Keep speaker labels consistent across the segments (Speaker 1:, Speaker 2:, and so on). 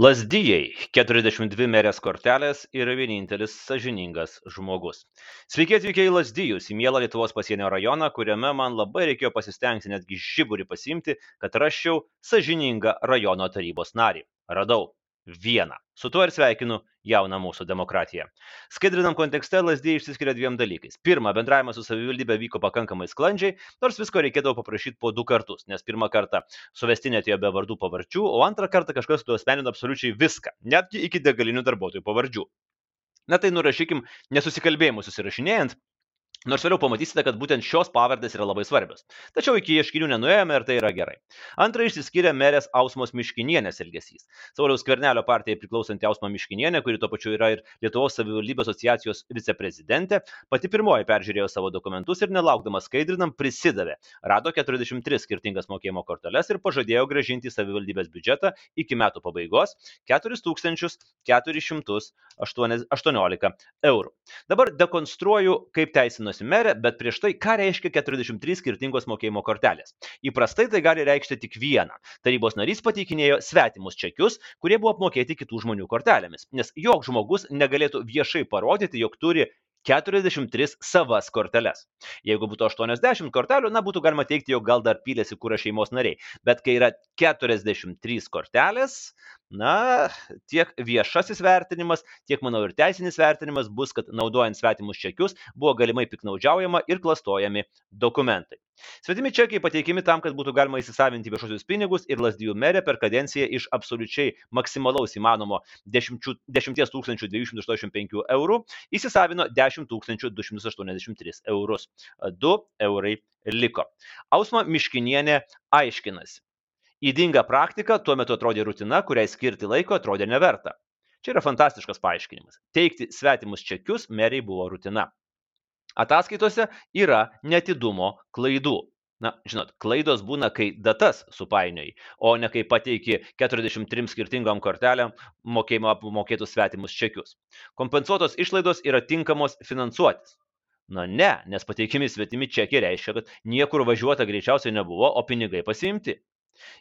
Speaker 1: lazdijai keturiasdešimt dvi merės kortelės yra vienintelis sąžiningas žmogus. Sveiki atvykę į lazdijus į mielą lietuvos pasienio rajoną kuriame man labai reikėjo pasistengti netgi žiburį pasiimti kad rasčiau sąžiningą rajono tarybos narį. Radau vieną. Su tuo ir sveikinu jauną mūsų demokratiją. Skaidrinam kontekste lazdijai išsiskiria dviem dalykais. Pirma bendravimas su savivaldybe vyko pakankamai sklandžiai nors visko reikėdavo paprašyt po du kartus nes pirmą kartą suvestinė atėjo be vardų pavardžių o antrą kartą kažkas suasmenino absoliučiai viską netgi iki degalinių darbuotojų pavardžių. Na tai nurašykim nesusikalbėjimus susirašinėjant Nors vėliau pamatysite, kad būtent šios pavardės yra labai svarbios. Tačiau iki ieškinių nenuėjome ir tai yra gerai. Antra išsiskiria merės Ausmos Miškinienės elgesys. Sauliaus Kvernelio partijai priklausanti Ausma Miškinienė, kuri tuo pačiu yra ir Lietuvos savivaldybės asociacijos viceprezidentė, pati pirmoji peržiūrėjo savo dokumentus ir nelaukdama skaidrinam prisidavė. Rado 43 skirtingas mokėjimo korteles ir pažadėjo gražinti į savivaldybės biudžetą iki metų pabaigos 4418 eurų. Dabar dekonstruoju, kaip teisina rūpinosi merė, bet prieš tai, ką reiškia 43 skirtingos mokėjimo kortelės. Įprastai tai gali reikšti tik vieną. Tarybos narys pateikinėjo svetimus čekius, kurie buvo apmokėti kitų žmonių kortelėmis, nes joks žmogus negalėtų viešai parodyti, jog turi 43 savas korteles. Jeigu būtų 80 kortelių, na, būtų galima teikti, jog gal dar pylėsi kūra šeimos nariai. Bet kai yra 43 kortelės, na, tiek viešasis vertinimas, tiek, manau, ir teisinis vertinimas bus, kad naudojant svetimus čekius buvo galimai piknaudžiaujama ir klastojami dokumentai. Svetimi čekiai pateikimi tam, kad būtų galima įsisavinti viešosius pinigus ir lasdijų merė per kadenciją iš absoliučiai maksimalaus įmanomo 10 285 eurų įsisavino 10 283 eurus. 2 eurai liko. Ausma Miškinienė aiškinasi ydinga praktika tuo metu atrodė rutina kuriai skirti laiko atrodė neverta. Čia yra fantastiškas paaiškinimas. Teikti svetimus čekius merei buvo rutina. Ataskaitose yra netidumo klaidų. Na žinot klaidos būna kai datas supainioji o ne kai pateiki keturiasdešimt trim skirtingom kortelėm mokėjimo apmokėtus svetimus čekius. Kompensuotos išlaidos yra tinkamos finansuotis. Na ne nes pateikiami svetimi čekiai reiškia kad niekur važiuota greičiausiai nebuvo o pinigai pasiimti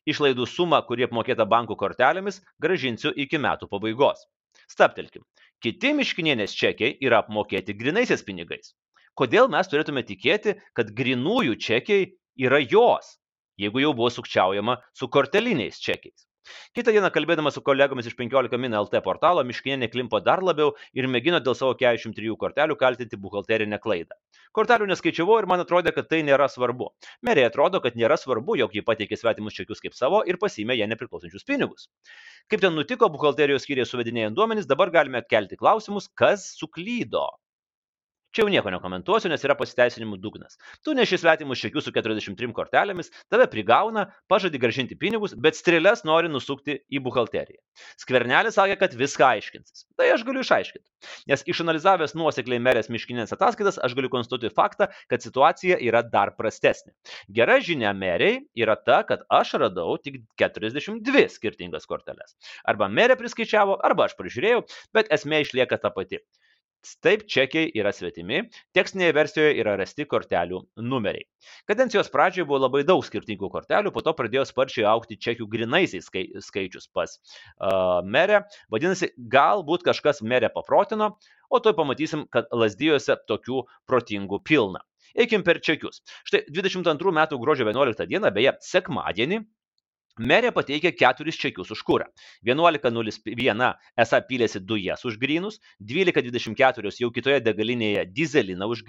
Speaker 1: Išlaidų sumą, kuri apmokėta bankų kortelėmis, gražinsiu iki metų pabaigos. Staptelkim. Kiti miškinienės čekiai yra apmokėti grinaisiais pinigais. Kodėl mes turėtume tikėti, kad grinųjų čekiai yra jos, jeigu jau buvo sukčiaujama su korteliniais čekiais? Kitą dieną kalbėdamas su kolegomis iš 15 min LT portalo, Miškinė klimpo dar labiau ir mėgino dėl savo 43 kortelių kaltinti buhalterinę klaidą. Kortelių neskaičiavau ir man atrodė, kad tai nėra svarbu. Merė atrodo, kad nėra svarbu, jog ji pateikė svetimus čekius kaip savo ir pasimė jie nepriklausančius pinigus. Kaip ten nutiko, buhalterijos skyriai suvedinėjant duomenys, dabar galime kelti klausimus, kas suklydo. Čia jau nieko nekomentuosiu, nes yra pasiteisinimų dugnas. Tu neši svetimus čekius su 43 kortelėmis, tave prigauna, pažadi gražinti pinigus, bet strėlės nori nusukti į buhalteriją. Skvernelis sakė, kad viską aiškinsis. Tai aš galiu išaiškinti. Nes išanalizavęs nuosekliai merės miškinės ataskaitas, aš galiu konstatuoti faktą, kad situacija yra dar prastesnė. Gera žinia meriai yra ta, kad aš radau tik 42 skirtingas korteles. Arba merė priskaičiavo, arba aš prižiūrėjau, bet esmė išlieka ta pati. Taip čekiai yra svetimi, tekstinėje versijoje yra rasti kortelių numeriai. Kadencijos pradžioje buvo labai daug skirtingų kortelių, po to pradėjo sparčiai aukti čekių grinaisiais skai, skaičius pas uh, merę. Vadinasi, galbūt kažkas merę paprotino, o to pamatysim, kad lasdyjose tokių protingų pilna. Eikim per čekius. Štai 22 metų gruodžio 11 dieną, beje, sekmadienį, merė pateikė keturis čekius už kurą vienuolika nulis viena esą pylėsi dujas už dvidešimt keturios jau kitoje degalinėje dyzeliną už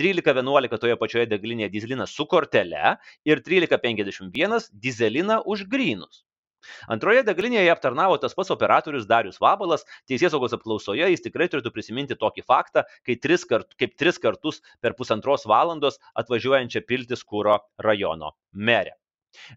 Speaker 1: trylika vienuolika toje pačioje degalinėje dyzeliną su kortele ir trylika penkiasdešimt vienas dyzeliną už grynus Antroje degalinėje aptarnavo tas pats operatorius Darius Vabalas. Teisėsaugos apklausoje jis tikrai turėtų prisiminti tokį faktą, kai tris kart, kaip tris kartus per pusantros valandos atvažiuojančią piltis kūro rajono merę.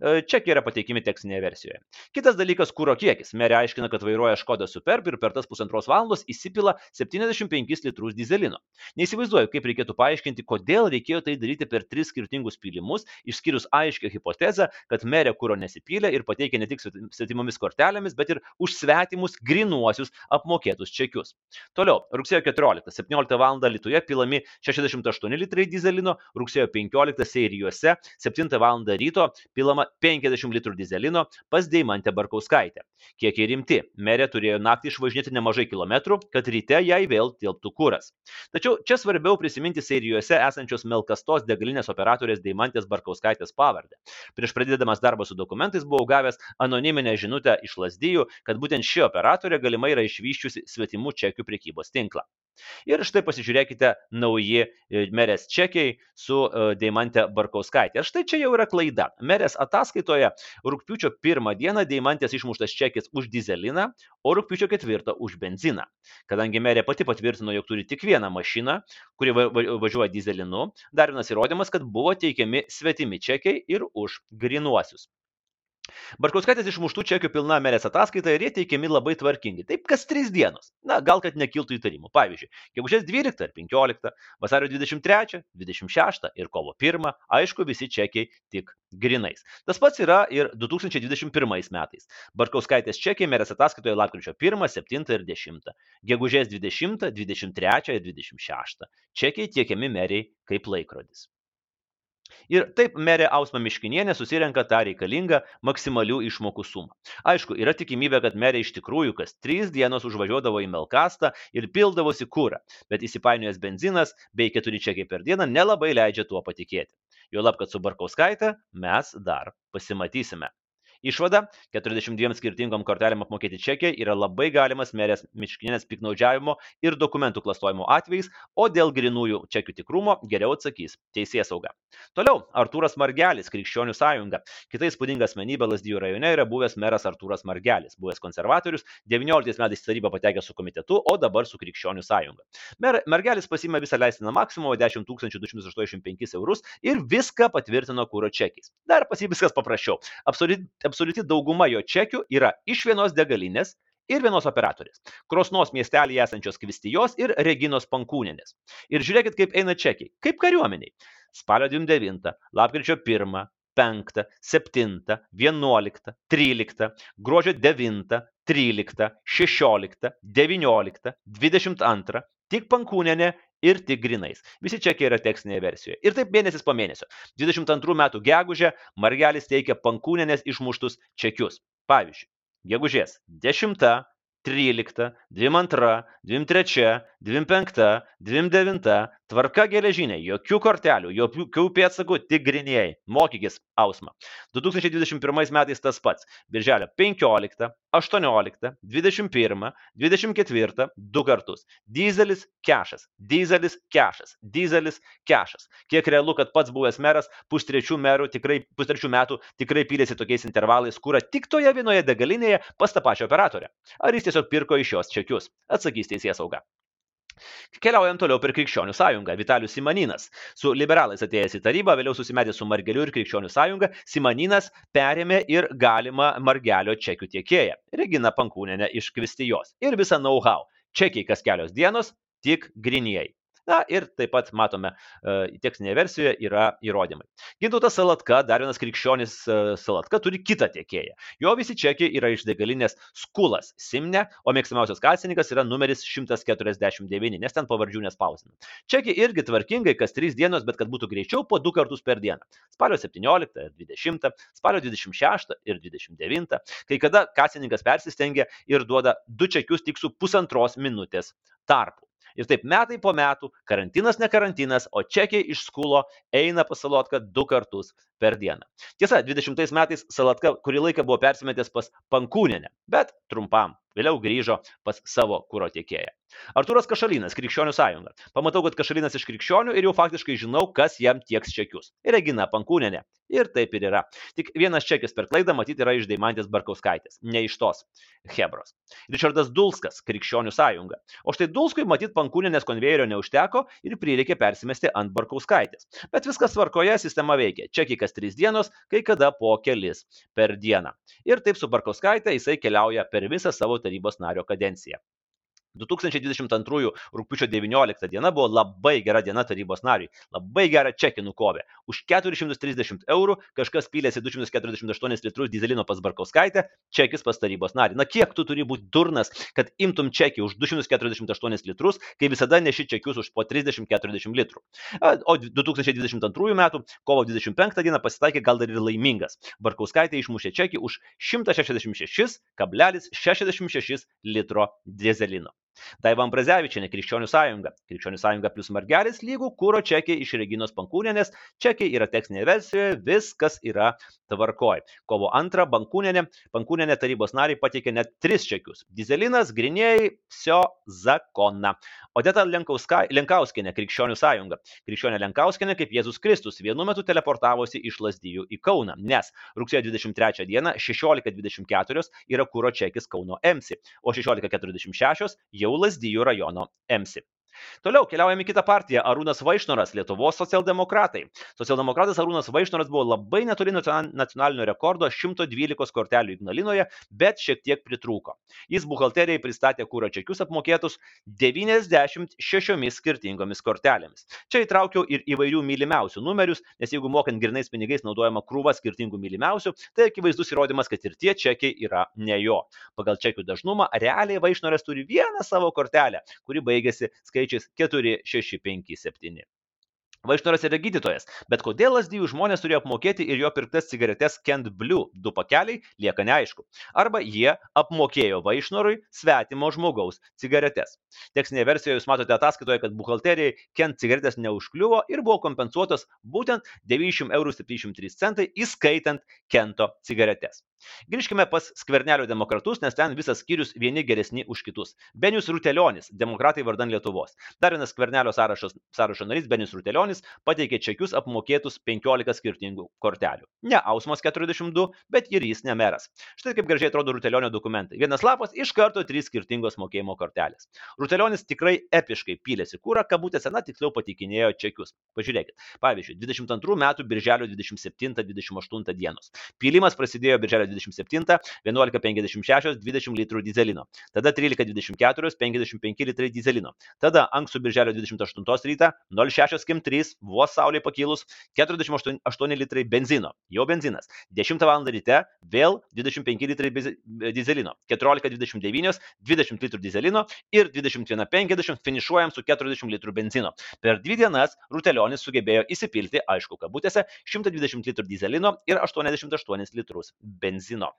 Speaker 1: E, čekiai yra pateikimi tekstinėje versijoje. Kitas dalykas - kūro kiekis. Merė aiškina, kad vairuoja Škoda Superb ir per tas pusantros valandos įsipila 75 litrus dizelino. Neįsivaizduoju, kaip reikėtų paaiškinti, kodėl reikėjo tai daryti per tris skirtingus pylimus, išskyrus aiškę hipotezę, kad merė kūro nesipylė ir pateikė ne tik svetimomis kortelėmis, bet ir už svetimus grinuosius apmokėtus čekius. Toliau, rugsėjo 14, 17 val. Lietuvoje pilami 68 litrai dizelino, rugsėjo 15 seirijuose 7 val. ryto pilami pilama 50 litrų dizelino pas Deimantę Barkauskaitę. Kiekiai rimti. Merė turėjo naktį išvažinėti nemažai kilometrų, kad ryte jai vėl tilptų kuras. Tačiau čia svarbiau prisiminti seirijuose esančios Melkastos degalinės operatorės Deimantės Barkauskaitės pavardę. Prieš pradėdamas darbą su dokumentais buvau gavęs anoniminę žinutę iš Lasdyjų, kad būtent ši operatorė galimai yra išvyščiusi svetimų čekių priekybos tinklą. Ir štai pasižiūrėkite nauji e, merės čekiai su e, Deimantė Barkauskaitė. Ir štai čia jau yra klaida. Merės ataskaitoje rūpiučio pirmą dieną Deimantės išmuštas čekis už dizeliną, o rūpiučio ketvirtą už benziną. Kadangi merė pati patvirtino, jog turi tik vieną mašiną, kuri važiuoja dizelinu, dar vienas įrodymas, kad buvo teikiami svetimi čekiai ir už grinuosius. Barkauskaitės išmuštų čekių pilna merės ataskaita ir jie teikiami labai tvarkingi. Taip kas trys dienos. Na, gal kad nekiltų įtarimų. Pavyzdžiui, gegužės 12 ar 15, vasario 23, 26 ir kovo 1, aišku, visi čekiai tik grinais. Tas pats yra ir 2021 metais. Barkauskaitės čekiai merės ataskaitoje lapkričio 1, 7 ir 10. Gegužės 20, 23 ir 26. Čekiai tiekiami meriai kaip laikrodis. Ir taip merė Ausma Miškinienė susirenka tą reikalingą maksimalių išmokų sumą. Aišku, yra tikimybė, kad merė iš tikrųjų kas trys dienos užvažiuodavo į Melkastą ir pildavosi kūrą, bet įsipainiojęs benzinas bei keturi čekiai per dieną nelabai leidžia tuo patikėti. Juolab, kad su Barkauskaite mes dar pasimatysime. Išvada - 42 skirtingom kortelėm apmokėti čekiai yra labai galimas merės miškinės piknaudžiavimo ir dokumentų klastojimo atvejais, o dėl grinųjų čekių tikrumo geriau atsakys teisės sauga. Toliau - Artūras Margelis, Krikščionių sąjunga. Kita įspūdinga asmenybė Lasdijų rajone yra buvęs meras Artūras Margelis, buvęs konservatorius, 19 metais tarybą patekęs su komitetu, o dabar su Krikščionių sąjunga. Mer Margelis pasimė visą leistiną maksimumą 10 285 eurus ir viską patvirtino kūro čekiais. Dar pasi viskas paprasčiau. Absoliuti absoliuti dauguma jo čekių yra iš vienos degalinės ir vienos operatorės. Krosnos miestelėje esančios Kvistijos ir Reginos Pankūnenės. Ir žiūrėkit, kaip eina čekiai. Kaip kariuomeniai. Spalio 29, lapkričio 1, 5, 7, 11, 13, gruodžio 9, 13, 16, 19, 22, tik Pankūnenė ir tik grinais. Visi čekiai yra tekstinėje versijoje. Ir taip mėnesis po mėnesio. 22 metų gegužę Margelis teikia pankūnenės išmuštus čekius. Pavyzdžiui, gegužės 10, 13, 22, 23, 25, 29, tvarka geležinė, jokių kortelių, jokių pėdsakų, tik grinėjai. Mokykis Ausma. 2021 metais tas pats. Birželio 15, 18, 21, 24, du kartus. Dizelis kešas, dizelis kešas, dizelis kešas. Kiek realu, kad pats buvęs meras pustrečių, tikrai, pustrečių metų tikrai pylėsi tokiais intervalais, kurą tik toje vienoje degalinėje pas tą pačią operatorę. Ar jis tiesiog pirko iš jos čekius? Atsakys teisės sauga. Keliaujam toliau per Krikščionių sąjungą. Vitalius Simaninas. Su liberalais atėjęs į tarybą, vėliau susimetė su Margeliu ir Krikščionių sąjunga, Simaninas perėmė ir galimą Margelio čekių tiekėją. Regina Pankūnenė iš Kvistijos. Ir visą know-how. Čekiai kas kelios dienos, tik grinieji. Na ir taip pat matome, e, tekstinėje versijoje yra įrodymai. Gintautas Salatka, dar vienas krikščionis e, Salatka, turi kitą tiekėją. Jo visi čekiai yra iš degalinės Skulas Simne, o mėgstamiausias kasininkas yra numeris 149, nes ten pavardžių nespausina. Čekiai irgi tvarkingai kas 3 dienos, bet kad būtų greičiau po 2 kartus per dieną. Spalio 17 ir 20, spalio 26 ir 29, kai kada kasininkas persistengia ir duoda du čekius tik su pusantros minutės tarpu. Ir taip metai po metų, karantinas ne karantinas, o čekiai iš skulo eina pas Salotką du kartus per dieną. Tiesa, 20 metais Salatka kurį laiką buvo persimetęs pas Pankūnenę, bet trumpam. Vėliau grįžo pas savo kūro tiekėją. Artūras Kašalinas, Krikščionių sąjunga. Pamatau, kad Kašalinas iš Krikščionių ir jau faktiškai žinau, kas jam tieks čekius. Regina Pankūnenė. Ir taip ir yra. Tik vienas čekis per klaidą matyti yra iš Daimantės Barkauskaitės, ne iš tos Hebros. Richardas Dulskas, Krikščionių sąjunga. O štai Dulskui matyti Pankūnenės konvejerio neužteko ir prireikė persimesti ant Barkauskaitės. Bet viskas tvarkoje, sistema veikia. Čekiai kas trys dienos, kai kada po kelis per dieną. Ir taip su Barkauskaitė jisai keliauja per visą savo tarybos nario kadenciją. 2022 rūpiučio 19 diena buvo labai gera diena tarybos nariui. Labai gerą čekį nukovė. Už 430 eurų kažkas pylėsi 248 litrus dizelino pas Barkauskaitę, čekis pas tarybos narį. Na kiek tu turi būti durnas, kad imtum čekį už 248 litrus, kai visada neši čekius už po 30-40 litrų. O 2022 m. kovo 25 d. pasitaikė gal dar ir laimingas. Barkauskaitė išmušė čekį už 166,66 litro dizelino. Daiva Ambrazevičiane, Krikščionių sąjunga. Krikščionių sąjunga plus margelis lygų kūro čekiai iš Reginos Pankūnenės. Čekiai yra tekstinėje versijoje, viskas yra tvarkoj. Kovo 2 Bankūnenė, Pankūnenė tarybos nariai pateikė net 3 čekius. Dizelinas, grinėjai, sio zakona. Odeta Lenkauskinė, Krikščionių sąjunga. Krikščionė Lenkauskinė kaip Jėzus Kristus vienu metu teleportavosi iš Lasdyjų į Kauną, nes rugsėjo 23 dieną 16.24 yra kūro čekis Kauno MC, o 16.46 jau jau Lazdijų rajono MC. Toliau keliaujame į kitą partiją - Arūnas Vaišnoras, Lietuvos socialdemokratai. Socialdemokratas Arūnas Vaišnoras buvo labai netoli nacionalinio rekordo 112 kortelių Ignalinoje, bet šiek tiek pritrūko. Jis buhalterijai pristatė kūro čekius apmokėtus 96 skirtingomis kortelėmis. Čia įtraukiau ir įvairių mylimiausių numerius, nes jeigu mokant grinais pinigais naudojama krūva skirtingų mylimiausių, tai akivaizdus įrodymas, kad ir tie čekiai yra ne jo. Pagal čekių dažnumą realiai Vaišnoras turi vieną savo kortelę, kuri baigėsi skaičiu skaičiais 4, 6, 5, 7. Vaišnoras yra gydytojas, bet kodėl lasdyjų žmonės turėjo apmokėti ir jo pirktas cigaretes Kent Blue du pakeliai, lieka neaišku. Arba jie apmokėjo Vaišnorui svetimo žmogaus cigaretes. Tekstinėje versijoje jūs matote ataskaitoje, kad buhalterijai Kent cigaretės neužkliuvo ir buvo kompensuotos būtent 9,73 eurų, įskaitant Kento cigaretes. Grįžkime pas skvernelio demokratus, nes ten visas skyrius vieni geresni už kitus. Benius Rutelionis, demokratai vardan Lietuvos. Dar vienas skvernelio sąrašas, sąrašo narys Benius Rutelionis pateikė čekius apmokėtus 15 skirtingų kortelių. Ne Ausmas 42, bet ir jis ne meras. Štai kaip gražiai atrodo Rutelionio dokumentai. Vienas lapas iš karto trys skirtingos mokėjimo kortelės. Rutelionis tikrai epiškai pylėsi kūrą, kabutėse, na tiksliau patikinėjo čekius. Pažiūrėkit. Pavyzdžiui, 22 metų birželio 27-28 dienos. Pylimas prasidėjo birželio 27, 11.56, 20 litrų dizelino. Tada 13.24, 55 litrai dizelino. Tada ankstų birželio 28 rytą 06 kim 3, vos saulė pakilus, 48 litrai benzino. Jau benzinas. 10 val. ryte vėl 25 litrai dizelino. 14.29, 20 litrų dizelino ir 21.50 finišuojam su 40 litrų benzino. Per dvi dienas Rutelionis sugebėjo įsipilti, aišku, kabutėse, 120 litrų dizelino ir 88 litrus benzino benzino.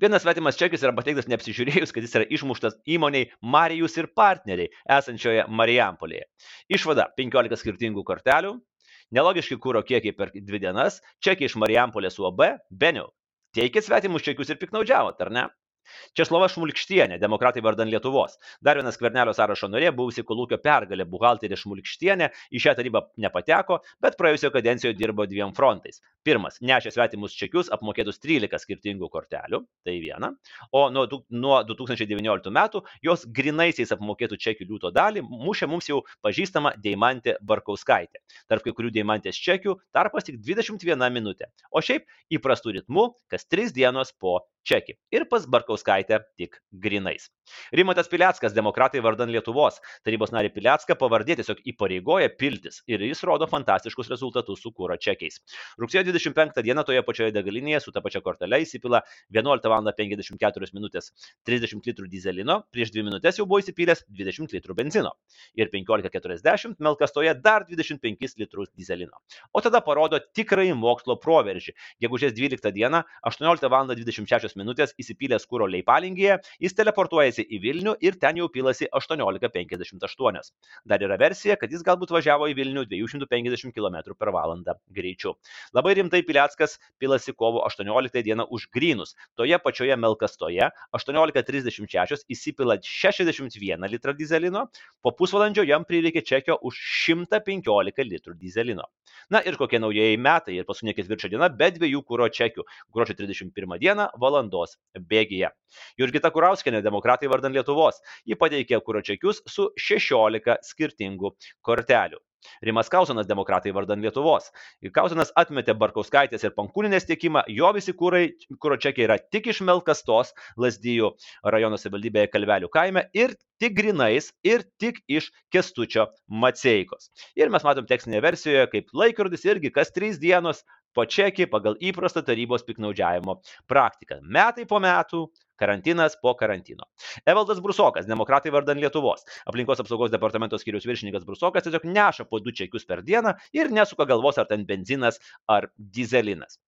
Speaker 1: Vienas svetimas čekis yra pateiktas neapsižiūrėjus, kad jis yra išmuštas įmoniai Marijus ir partneriai esančioje Marijampolėje. Išvada - 15 skirtingų kortelių, nelogiški kūro kiekiai per dvi dienas, čekiai iš Marijampolės UAB, beniau. Teikit svetimus čekius ir piknaudžiavot, ar ne? Česlova Šmulkštienė, demokratai vardan Lietuvos. Dar vienas kvernelio sąrašo norė, buvusi kolūkio pergalė, buhalterė Šmulkštienė, į šią tarybą nepateko, bet praėjusioje kadencijoje dirbo dviem frontais. Pirmas, nešė svetimus čekius apmokėtus 13 skirtingų kortelių, tai viena, o nuo, nuo 2019 metų jos grinaisiais apmokėtų čekių liūto dalį mušė mums jau pažįstama Deimantė Barkauskaitė. Tarp kai kurių Deimantės čekių tarpas tik 21 minutė, o šiaip įprastų ritmų kas 3 dienos po čekį. Ir pas Barkauskaitę tik grinais. Rimantas Piliackas, demokratai vardan Lietuvos. Tarybos narį Piliacką pavardė tiesiog įpareigoja piltis ir jis rodo fantastiškus rezultatus su kūro čekiais. Rugsėjo 25 dieną toje pačioje degalinėje su ta pačia kortelė įsipila 11 val. 54 min. 30 litrų dizelino, prieš 2 minutės jau buvo įsipylęs 20 litrų benzino ir 15.40 melkastoje dar 25 litrus dizelino. O tada parodo tikrai mokslo proveržį. Gegužės 12 dieną 18 val. 26 min. įsipylęs kūro leipalingėje, jis teleportuojasi į Vilnių ir ten jau pilasi 18.58. Dar yra versija, kad jis galbūt važiavo į Vilnių 250 km per valandą greičiu. Labai rimtai Piliackas pilasi kovo 18 dieną už grynus. Toje pačioje Melkastoje 18.36 įsipila 61 litrą dizelino, po pusvalandžio jam prireikė čekio už 115 litrų dizelino. Na ir kokie naujieji metai ir paskutinė ketvirčio diena be dviejų kūro čekių. Gruodžio 31 dieną valandos bėgyje. Jurgita Kurauskienė, demokratai vardan Lietuvos. Ji pateikė kūro čekius su 16 skirtingų kortelių. Rimas Kausonas demokratai vardan Lietuvos. Kausonas atmetė Barkauskaitės ir Pankūninės tiekimą, jo visi kūrai, kūro čekiai yra tik iš Melkastos, Lasdyjų rajono savivaldybėje Kalvelių kaime ir tik grinais ir tik iš Kestučio Maceikos. Ir mes matom tekstinėje versijoje, kaip laikrodis irgi kas trys dienos po čekį pagal įprastą tarybos piknaudžiavimo praktiką. Metai po metų Karantinas po karantino. Evaldas Brusokas, demokratai vardan Lietuvos. Aplinkos apsaugos departamento skiriaus viršininkas Brusokas tiesiog neša po du čekius per dieną ir nesuka galvos, ar ten benzinas ar dizelinas.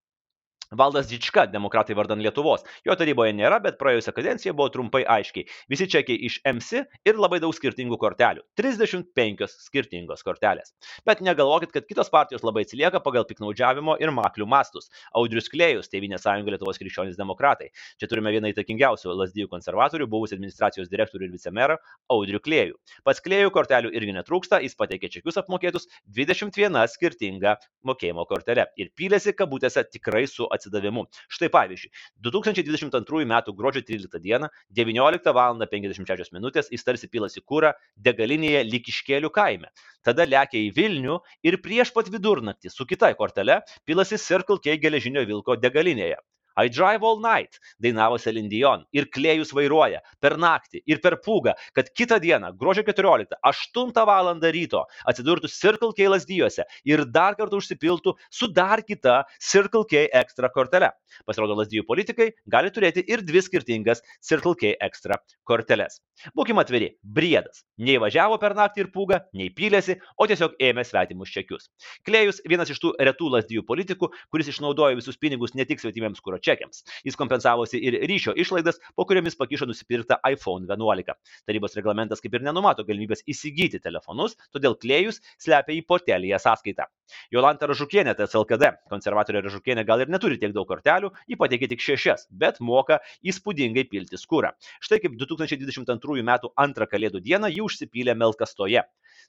Speaker 1: Valdas Džička, demokratai vardan Lietuvos. Jo taryboje nėra, bet praėjusią kadenciją buvo trumpai aiškiai. Visi čekiai iš MC ir labai daug skirtingų kortelių. 35 skirtingos kortelės. Bet negalvokit, kad kitos partijos labai atsilieka pagal piknaudžiavimo ir maklių mastus. Audrius Klėjus, Tevinė sąjunga Lietuvos krikščionys demokratai. Čia turime vieną įtakingiausių lasdijų konservatorių, buvusi administracijos direktorių ir vicemerą Audrių Klėjų. Pats Klėjų kortelių irgi netrūksta, jis pateikė čekius apmokėtus 21 skirtingą mokėjimo kortelę ir pylėsi kabutėse tikrai su atsitikimais atsidavimu. Štai pavyzdžiui, 2022 m. gruodžio 13 d. 19 val. 56 min. jis tarsi pilasi kūrą degalinėje Likiškėlių kaime. Tada lekia į Vilnių ir prieš pat vidurnaktį su kita kortele pilasi Circle K geležinio vilko degalinėje. I drive all night, dainavo Selindijon. Ir klėjus vairuoja per naktį ir per pūgą, kad kitą dieną, gruodžio 14, 8 val. ryto atsidurtų Circle K lasdyjose ir dar kartą užsipiltų su dar kita Circle K extra kortele. Pasirodo, lasdyjų politikai gali turėti ir dvi skirtingas Circle K extra korteles. Būkime atviri, briedas. Nei važiavo per naktį ir pūgą, nei pylėsi, o tiesiog ėmė svetimus čekius. Klėjus vienas iš tų retų lasdyjų politikų, kuris išnaudojo visus pinigus ne tik svetimiems kuro čekiams. Jis kompensavosi ir ryšio išlaidas, po kuriomis pakišo nusipirktą iPhone 11. Tarybos reglamentas kaip ir nenumato galimybės įsigyti telefonus, todėl klėjus slepia į portelėje sąskaitą. Jolanta Ražukienė, tas LKD, konservatorė Ražukienė gal ir neturi tiek daug kortelių, ji pateikė tik šešias, bet moka įspūdingai pilti skūrą. Štai kaip 2022 m. antrą kalėdų dieną ji užsipylė Melkastoje.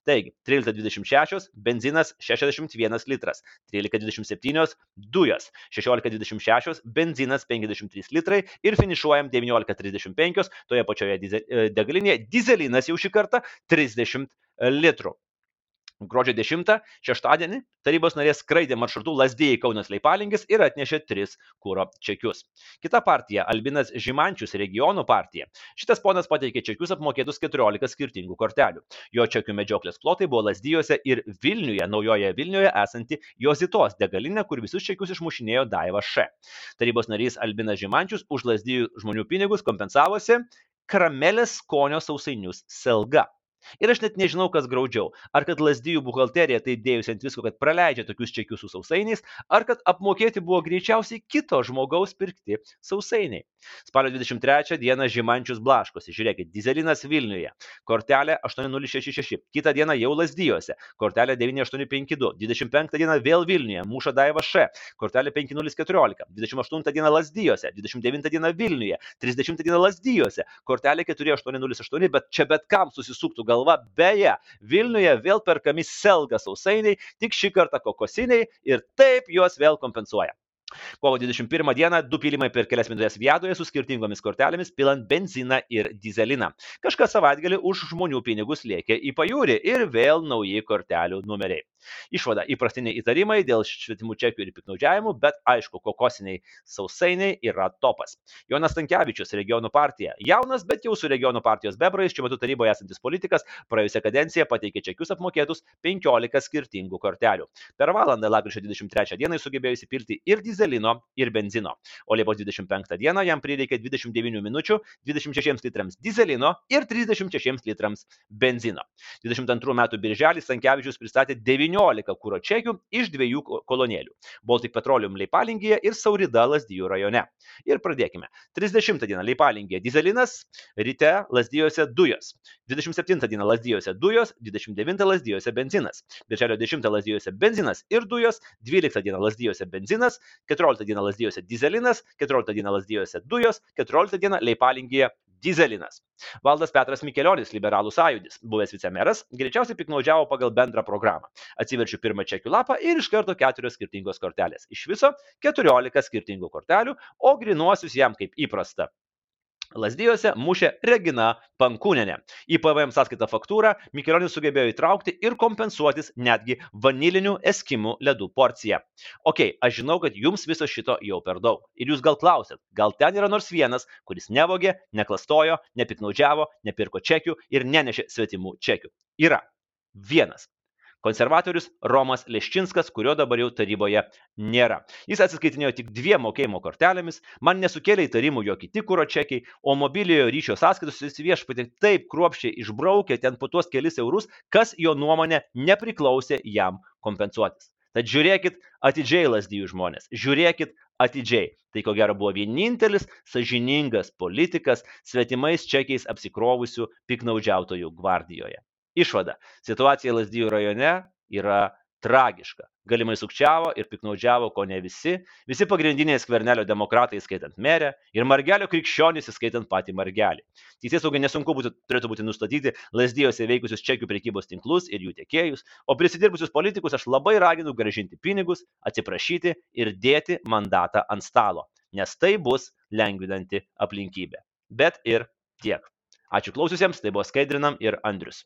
Speaker 1: Taigi, 13.26 benzinas 61 litras, 13.27 dujos, 16.26 benzinas 53 litrai ir finišuojam 19.35 toje pačioje degalinėje dizelinas jau šį kartą 30 litrų. Gruodžio 10, šeštadienį, tarybos narės skraidė maršrutu Lasdėjai Kaunas Leipalingis ir atnešė tris kūro čekius. Kita partija - Albinas Žimančius regionų partija. Šitas ponas pateikė čekius apmokėtus 14 skirtingų kortelių. Jo čekių medžioklės plotai buvo Lasdijose ir Vilniuje, naujoje Vilniuje esanti Jozitos degalinė, kur visus čekius išmušinėjo Daiva Š. Tarybos narys Albinas Žimančius už Lasdijų žmonių pinigus kompensavosi karamelės skonio sausainius Selga. Ir aš net nežinau, kas graudžiau. Ar kad lasdyjų buhalterija tai dėjusi ant visko, kad praleidžia tokius čekius su sausainiais, ar kad apmokėti buvo greičiausiai kito žmogaus pirkti sausainiai. Spalio 23 dieną Žimančius blaškosi. Žiūrėkit, dizelinas Vilniuje. Kortelė 8066. Kitą dieną jau lasdyjose. Kortelė 9852. 25 dieną vėl Vilniuje. Muša Daiva Š. Kortelė 5014. 28 dieną lasdyjose. 29 dieną Vilniuje. 30 dieną lasdyjose. Kortelė 4808, bet čia bet kam susisuktų galva. Beje, Vilniuje vėl perkami selga sausainiai, tik šį kartą kokosiniai ir taip juos vėl kompensuoja. Kovo 21 dieną du pylimai per kelias minutės vietoje su skirtingomis kortelėmis pilant benziną ir dizeliną. Kažkas savaitgalį už žmonių pinigus lėkė į pajūrį ir vėl nauji kortelių numeriai. Išvada - įprastiniai įtarimai dėl švietimų čekių ir piknaudžiavimų, bet aišku, kokosiniai sausainiai yra topas. Jonas Tankievičius, regionų partija. Jaunas, bet jau su regionų partijos bebrais, šiuo metu taryboje esantis politikas, praėjusią kadenciją pateikė čekius apmokėtus 15 skirtingų kortelių. Per valandą lapkričio 23 dieną sugebėjo įsipilti ir dizelino, ir benzino. O Liepos 25 dieną jam prireikė 29 minučių 26 litrams dizelino ir 36 litrams benzino. 22 metų birželį Tankievičius pristatė 9 19 kūro čekių iš dviejų kolonėlių - Baltic Petroleum Leipalingėje ir Saurida Lasdijų rajone. Ir pradėkime. 30 dieną Leipalingėje dizelinas, ryte Lasdijose dujos. 27 dieną Lasdijose dujos, 29 Lasdijose benzinas. Birželio 10 Lasdijose benzinas ir dujos, 12 dieną Lasdijose benzinas, 14 dieną Lasdijose dizelinas, 14 dieną Lasdijose dujos, 14 dieną Leipalingėje dizelinas. Valdas Petras Mikelionis, liberalų sąjūdis, buvęs vicemeras, greičiausiai piknaudžiavo pagal bendrą programą. Atsiverčiu pirmą čekių lapą ir iš karto keturios skirtingos kortelės. Iš viso 14 skirtingų kortelių, o grinuosius jam kaip įprasta Lazdijose mušė Regina Pankūnenė. Į PVM sąskaitą faktūrą Mikelionis sugebėjo įtraukti ir kompensuotis netgi vanilinių eskimų ledų porciją. Ok, aš žinau, kad jums viso šito jau per daug. Ir jūs gal klausėt, gal ten yra nors vienas, kuris nevogė, neklastojo, nepiknaudžiavo, nepirko čekių ir nenešė svetimų čekių. Yra. Vienas konservatorius Romas Leščinskas, kurio dabar jau taryboje nėra. Jis atsiskaitinėjo tik dviem mokėjimo kortelėmis, man nesukėlė įtarimų jo kiti kūro čekiai, o mobiliojo ryšio sąskaitos jis viešpatį taip kruopščiai išbraukė ten po tuos kelis eurus, kas jo nuomonė nepriklausė jam kompensuotis. Tad žiūrėkit atidžiai lasdyjų žmonės, žiūrėkit atidžiai. Tai ko gero buvo vienintelis sažiningas politikas svetimais čekiais apsikrovusių piknaudžiautojų gvardijoje. Išvada. Situacija Lazdijų rajone yra tragiška. Galimai sukčiavo ir piknaudžiavo ko ne visi, visi pagrindiniai skvernelio demokratai, skaitant merę, ir margelio krikščionys, skaitant patį margelį. Teisės saugai nesunku būtų, turėtų būti nustatyti Lazdijose veikusius čekių prekybos tinklus ir jų tiekėjus, o prisidirbusius politikus aš labai raginu gražinti pinigus, atsiprašyti ir dėti mandatą ant stalo, nes tai bus lengvinanti aplinkybė. Bet ir tiek. Ačiū klausiusiems, tai buvo Skaidrinam ir Andrius.